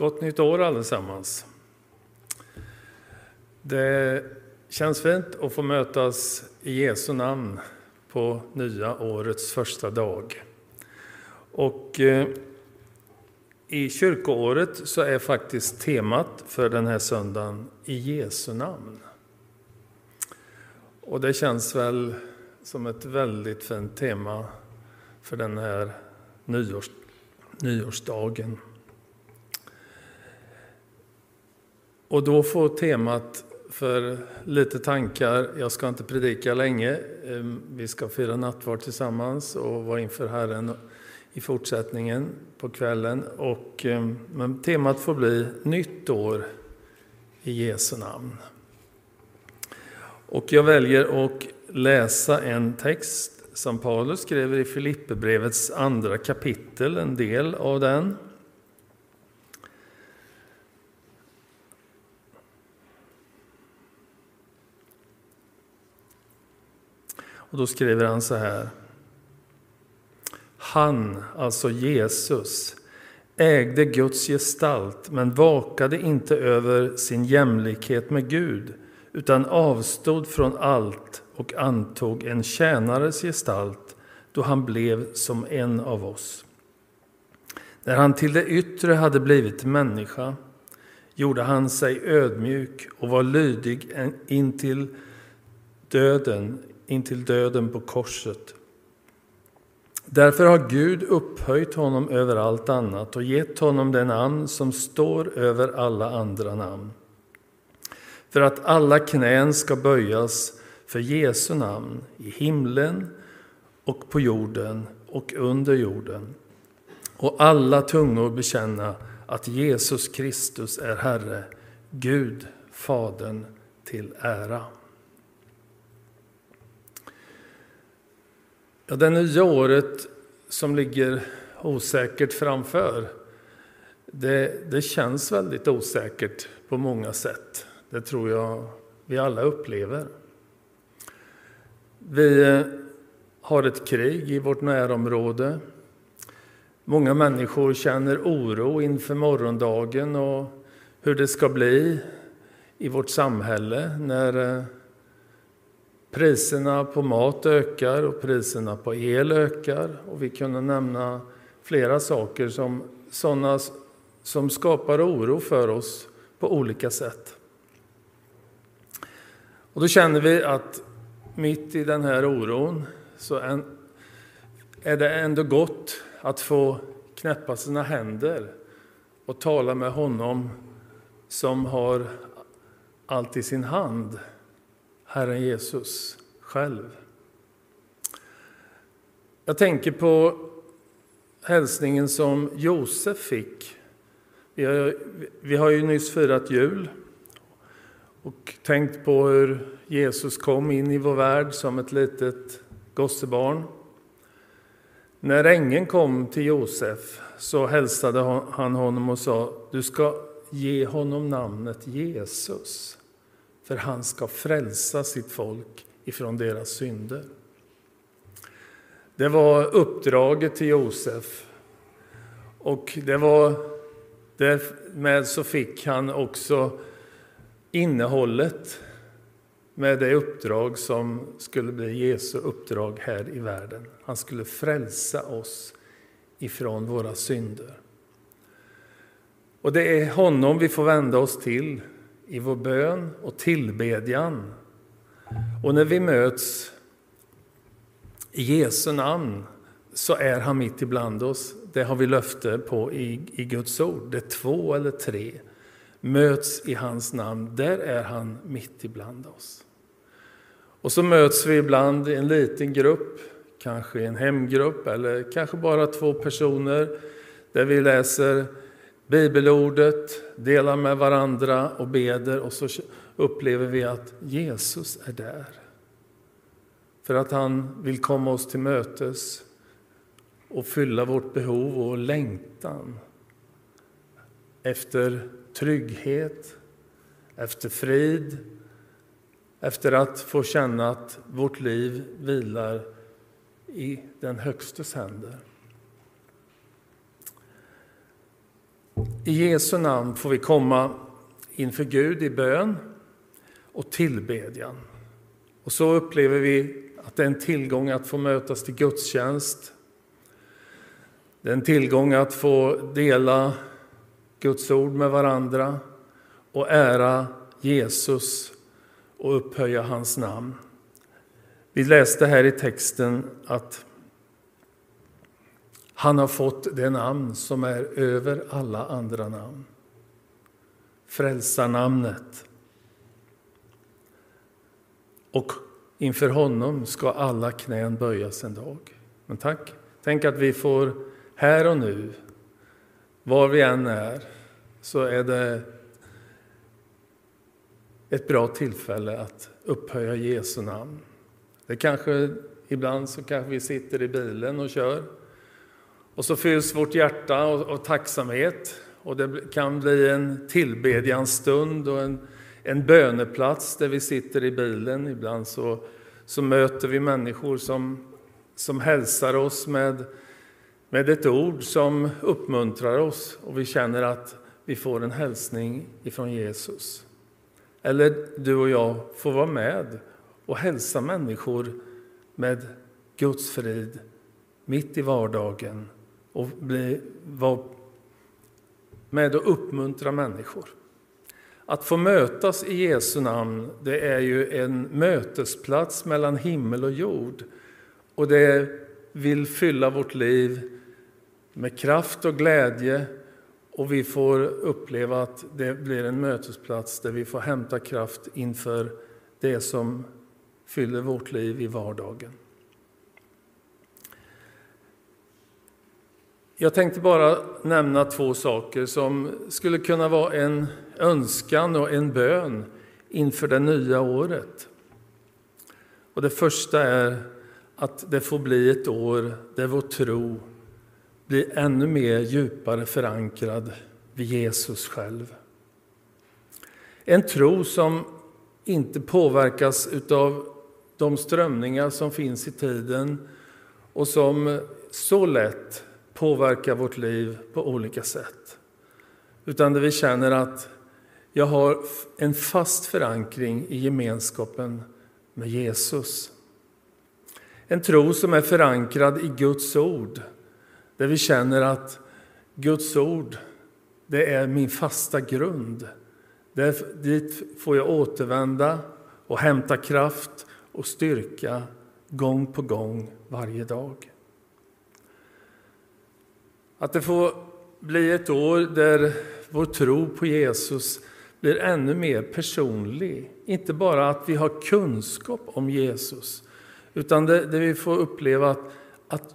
Gott nytt år allesammans. Det känns fint att få mötas i Jesu namn på nya årets första dag. Och eh, i kyrkoåret så är faktiskt temat för den här söndagen i Jesu namn. Och det känns väl som ett väldigt fint tema för den här nyårs, nyårsdagen. Och då får temat för lite tankar, jag ska inte predika länge, eh, vi ska fira nattvard tillsammans och vara inför Herren i fortsättningen på kvällen. Och, eh, men temat får bli nytt år i Jesu namn. Och jag väljer att läsa en text som Paulus skriver i Filipperbrevets andra kapitel, en del av den. Och då skriver han så här. Han, alltså Jesus, ägde Guds gestalt men vakade inte över sin jämlikhet med Gud utan avstod från allt och antog en tjänares gestalt då han blev som en av oss. När han till det yttre hade blivit människa gjorde han sig ödmjuk och var lydig intill döden, intill döden på korset. Därför har Gud upphöjt honom över allt annat och gett honom det namn som står över alla andra namn. För att alla knän ska böjas för Jesu namn i himlen och på jorden och under jorden. Och alla tungor bekänna att Jesus Kristus är Herre, Gud, Fadern till ära. Ja, det nya året som ligger osäkert framför, det, det känns väldigt osäkert på många sätt. Det tror jag vi alla upplever. Vi eh, har ett krig i vårt närområde. Många människor känner oro inför morgondagen och hur det ska bli i vårt samhälle när eh, Priserna på mat ökar och priserna på el ökar. Och vi kunde nämna flera saker som sådana som skapar oro för oss på olika sätt. Och då känner vi att mitt i den här oron så är det ändå gott att få knäppa sina händer och tala med honom som har allt i sin hand Herren Jesus själv. Jag tänker på hälsningen som Josef fick. Vi har, vi har ju nyss firat jul och tänkt på hur Jesus kom in i vår värld som ett litet gossebarn. När ängeln kom till Josef så hälsade han honom och sa du ska ge honom namnet Jesus för han ska frälsa sitt folk ifrån deras synder. Det var uppdraget till Josef. Och det var, därmed så fick han också innehållet med det uppdrag som skulle bli Jesu uppdrag här i världen. Han skulle frälsa oss ifrån våra synder. Och det är honom vi får vända oss till i vår bön och tillbedjan. Och när vi möts i Jesu namn så är han mitt ibland oss. Det har vi löfte på i, i Guds ord. Det är två eller tre möts i hans namn, där är han mitt ibland oss. Och så möts vi ibland i en liten grupp, kanske i en hemgrupp eller kanske bara två personer, där vi läser bibelordet, delar med varandra och beder och så upplever vi att Jesus är där. För att han vill komma oss till mötes och fylla vårt behov och längtan efter trygghet, efter frid, efter att få känna att vårt liv vilar i den Högstes händer. I Jesu namn får vi komma inför Gud i bön och tillbedjan. Och så upplever vi att det är en tillgång att få mötas till gudstjänst. Det är en tillgång att få dela Guds ord med varandra och ära Jesus och upphöja hans namn. Vi läste här i texten att han har fått det namn som är över alla andra namn. Frälsarnamnet. Och inför honom ska alla knän böjas en dag. Men tack, tänk att vi får här och nu, var vi än är, så är det ett bra tillfälle att upphöja Jesu namn. Det kanske, ibland så kanske vi sitter i bilen och kör och så fylls vårt hjärta av, tacksamhet och det kan bli en tillbedjansstund och en, en böneplats där vi sitter i bilen. Ibland så, så möter vi människor som, som hälsar oss med, med ett ord som uppmuntrar oss och vi känner att vi får en hälsning ifrån Jesus. Eller du och jag får vara med och hälsa människor med Guds frid mitt i vardagen och bli, vara med och uppmuntra människor. Att få mötas i Jesu namn, det är ju en mötesplats mellan himmel och jord. Och det vill fylla vårt liv med kraft och glädje och vi får uppleva att det blir en mötesplats där vi får hämta kraft inför det som fyller vårt liv i vardagen. Jag tänkte bara nämna två saker som skulle kunna vara en önskan och en bön inför det nya året. Och det första är att det får bli ett år där vår tro blir ännu mer djupare förankrad vid Jesus själv. En tro som inte påverkas av de strömningar som finns i tiden och som så lätt påverkar vårt liv på olika sätt. Utan där vi känner att jag har en fast förankring i gemenskapen med Jesus. En tro som är förankrad i Guds ord, där vi känner att Guds ord det är min fasta grund. Där, dit får jag återvända och hämta kraft och styrka gång på gång varje dag. Att det får bli ett år där vår tro på Jesus blir ännu mer personlig. Inte bara att vi har kunskap om Jesus, utan där vi får uppleva att, att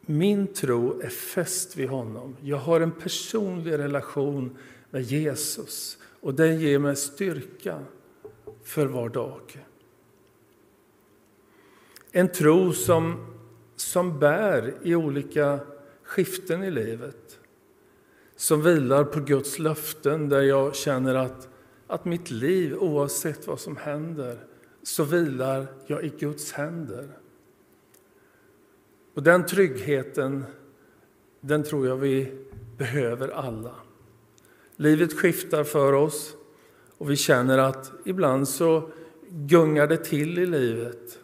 min tro är fäst vid honom. Jag har en personlig relation med Jesus och den ger mig styrka för var dag. En tro som, som bär i olika skiften i livet. Som vilar på Guds löften där jag känner att, att mitt liv, oavsett vad som händer, så vilar jag i Guds händer. Och den tryggheten, den tror jag vi behöver alla. Livet skiftar för oss och vi känner att ibland så gungar det till i livet.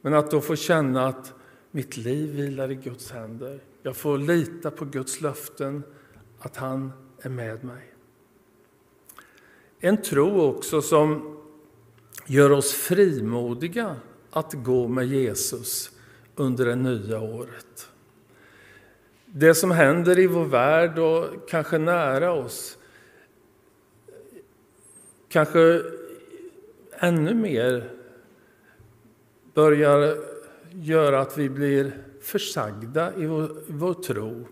Men att då få känna att mitt liv vilar i Guds händer. Jag får lita på Guds löften, att han är med mig. En tro också som gör oss frimodiga att gå med Jesus under det nya året. Det som händer i vår värld och kanske nära oss kanske ännu mer börjar gör att vi blir försagda i vår, vår tro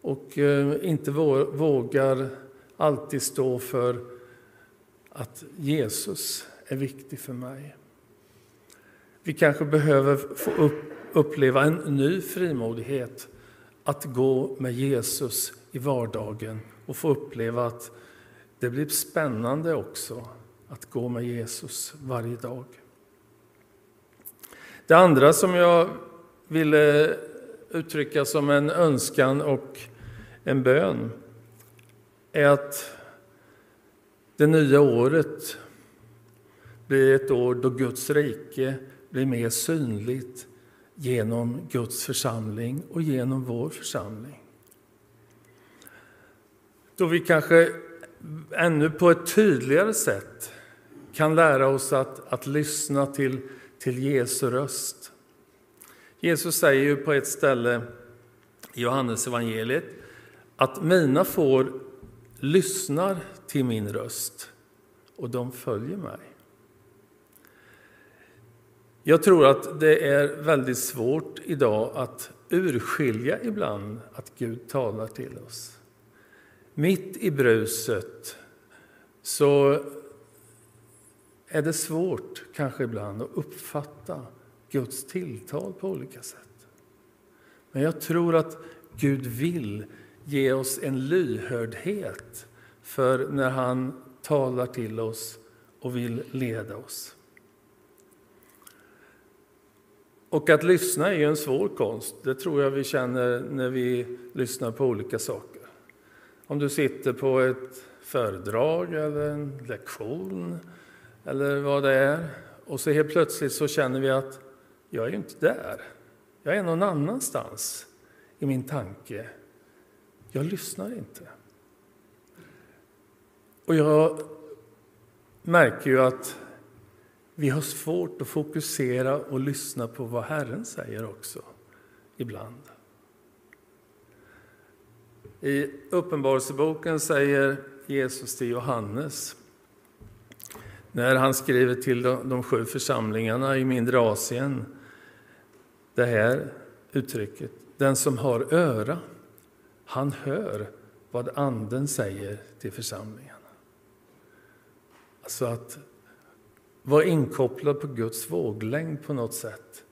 och eh, inte vågar alltid stå för att Jesus är viktig för mig. Vi kanske behöver få upp, uppleva en ny frimodighet att gå med Jesus i vardagen och få uppleva att det blir spännande också att gå med Jesus varje dag. Det andra som jag ville uttrycka som en önskan och en bön är att det nya året blir ett år då Guds rike blir mer synligt genom Guds församling och genom vår församling. Då vi kanske ännu på ett tydligare sätt kan lära oss att, att lyssna till, till Jesu röst. Jesus säger ju på ett ställe i Johannes evangeliet att mina får lyssnar till min röst och de följer mig. Jag tror att det är väldigt svårt idag att urskilja ibland att Gud talar till oss. Mitt i bruset så är det svårt kanske ibland att uppfatta Guds tilltal på olika sätt. Men jag tror att Gud vill ge oss en lyhördhet för när han talar till oss och vill leda oss. Och att lyssna är ju en svår konst. Det tror jag vi känner när vi lyssnar på olika saker. Om du sitter på ett föredrag eller en lektion eller vad det är och så helt plötsligt så känner vi att jag är ju inte där. Jag är någon annanstans i min tanke. Jag lyssnar inte. Och jag märker ju att vi har svårt att fokusera och lyssna på vad Herren säger också, ibland. I Uppenbarelseboken säger Jesus till Johannes när han skriver till de sju församlingarna i mindre Asien det här uttrycket. Den som har öra, han hör vad Anden säger till församlingarna. Alltså att vara inkopplad på Guds våglängd på något sätt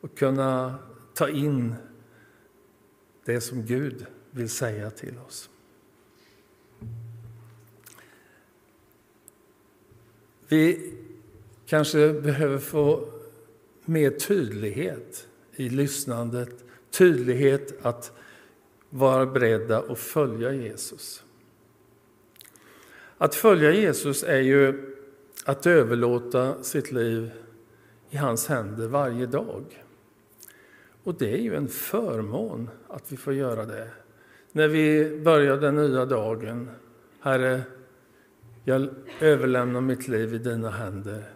och kunna ta in det som Gud vill säga till oss. Vi kanske behöver få mer tydlighet i lyssnandet, tydlighet att vara beredda att följa Jesus. Att följa Jesus är ju att överlåta sitt liv i hans händer varje dag. Och det är ju en förmån att vi får göra det. När vi börjar den nya dagen. Herre, jag överlämnar mitt liv i dina händer.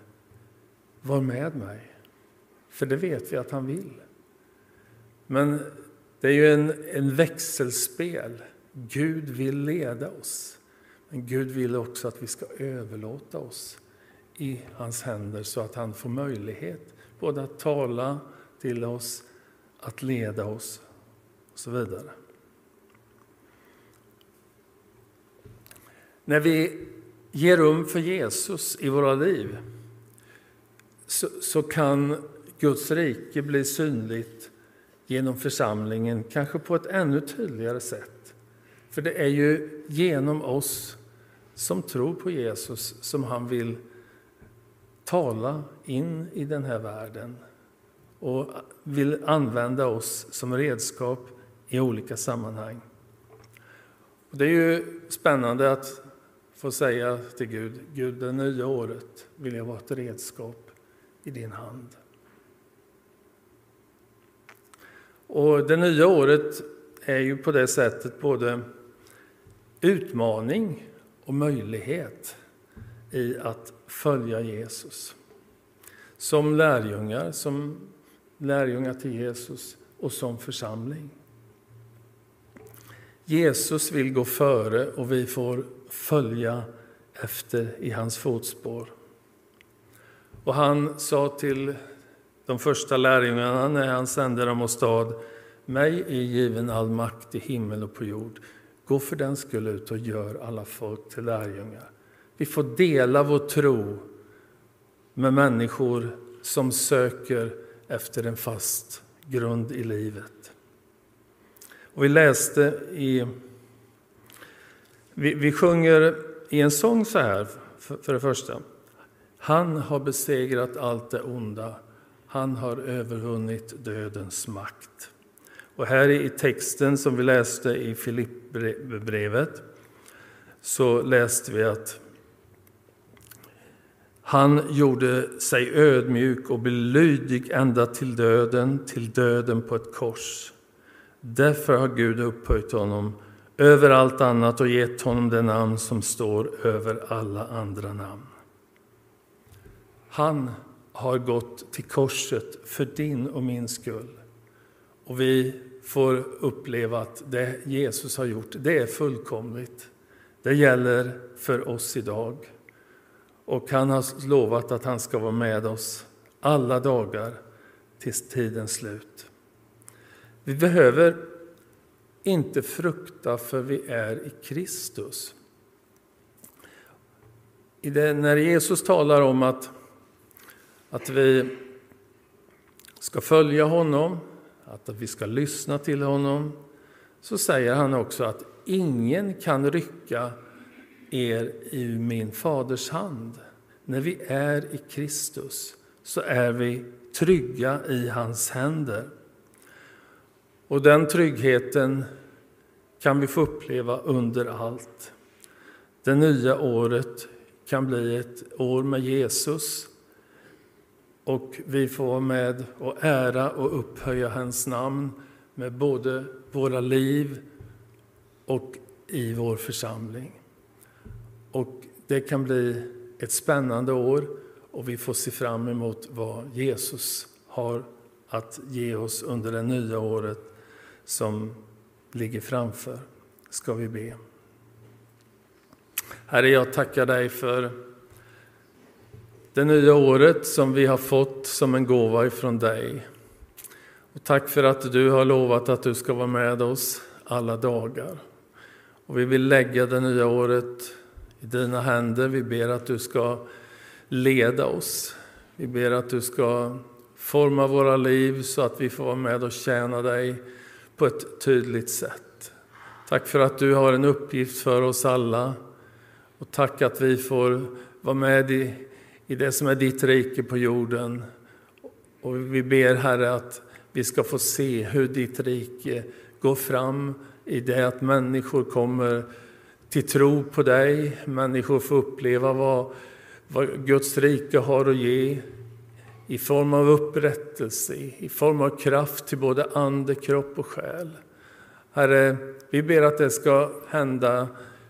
Var med mig. För det vet vi att han vill. Men det är ju en, en växelspel. Gud vill leda oss. Men Gud vill också att vi ska överlåta oss i hans händer så att han får möjlighet både att tala till oss, att leda oss och så vidare. När vi ger rum för Jesus i våra liv så, så kan Guds rike bli synligt genom församlingen, kanske på ett ännu tydligare sätt. För det är ju genom oss som tror på Jesus som han vill tala in i den här världen och vill använda oss som redskap i olika sammanhang. Och det är ju spännande att få säga till Gud, Gud det nya året vill jag vara ett redskap i din hand. Och det nya året är ju på det sättet både utmaning och möjlighet i att följa Jesus. Som lärjungar, som lärjungar till Jesus och som församling. Jesus vill gå före och vi får följa efter i hans fotspår. Och han sa till de första lärjungarna när han sände dem åstad mig är given all makt i himmel och på jord. Gå för den skull ut och gör alla folk till lärjungar. Vi får dela vår tro med människor som söker efter en fast grund i livet. Och vi läste i... Vi, vi sjunger i en sång så här, för, för det första. Han har besegrat allt det onda. Han har övervunnit dödens makt. Och här i texten som vi läste i Filippbrevet så läste vi att han gjorde sig ödmjuk och belydig ända till döden, till döden på ett kors. Därför har Gud upphöjt honom över allt annat och gett honom det namn som står över alla andra namn. Han har gått till korset för din och min skull. Och vi får uppleva att det Jesus har gjort, det är fullkomligt. Det gäller för oss idag. Och han har lovat att han ska vara med oss alla dagar tills tidens slut. Vi behöver inte frukta för vi är i Kristus. I det, när Jesus talar om att, att vi ska följa honom, att vi ska lyssna till honom, så säger han också att ingen kan rycka er i min faders hand. När vi är i Kristus så är vi trygga i hans händer. Och den tryggheten kan vi få uppleva under allt. Det nya året kan bli ett år med Jesus och vi får vara med och ära och upphöja hans namn med både våra liv och i vår församling. Och det kan bli ett spännande år och vi får se fram emot vad Jesus har att ge oss under det nya året som ligger framför. Ska vi be. Herre, jag tackar dig för det nya året som vi har fått som en gåva ifrån dig. Och tack för att du har lovat att du ska vara med oss alla dagar. Och vi vill lägga det nya året i dina händer. Vi ber att du ska leda oss. Vi ber att du ska forma våra liv så att vi får vara med och tjäna dig på ett tydligt sätt. Tack för att du har en uppgift för oss alla. Och tack att vi får vara med i, i det som är ditt rike på jorden. Och vi ber Herre att vi ska få se hur ditt rike går fram i det att människor kommer till tro på dig. Människor får uppleva vad, vad Guds rike har att ge i form av upprättelse, i form av kraft till både ande, kropp och själ. Herre, vi ber att det ska hända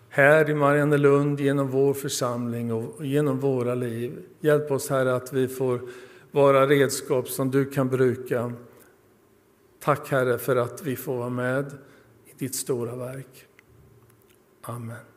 här i Mariannelund genom vår församling och genom våra liv. Hjälp oss Herre att vi får vara redskap som du kan bruka. Tack Herre för att vi får vara med i ditt stora verk. Amen.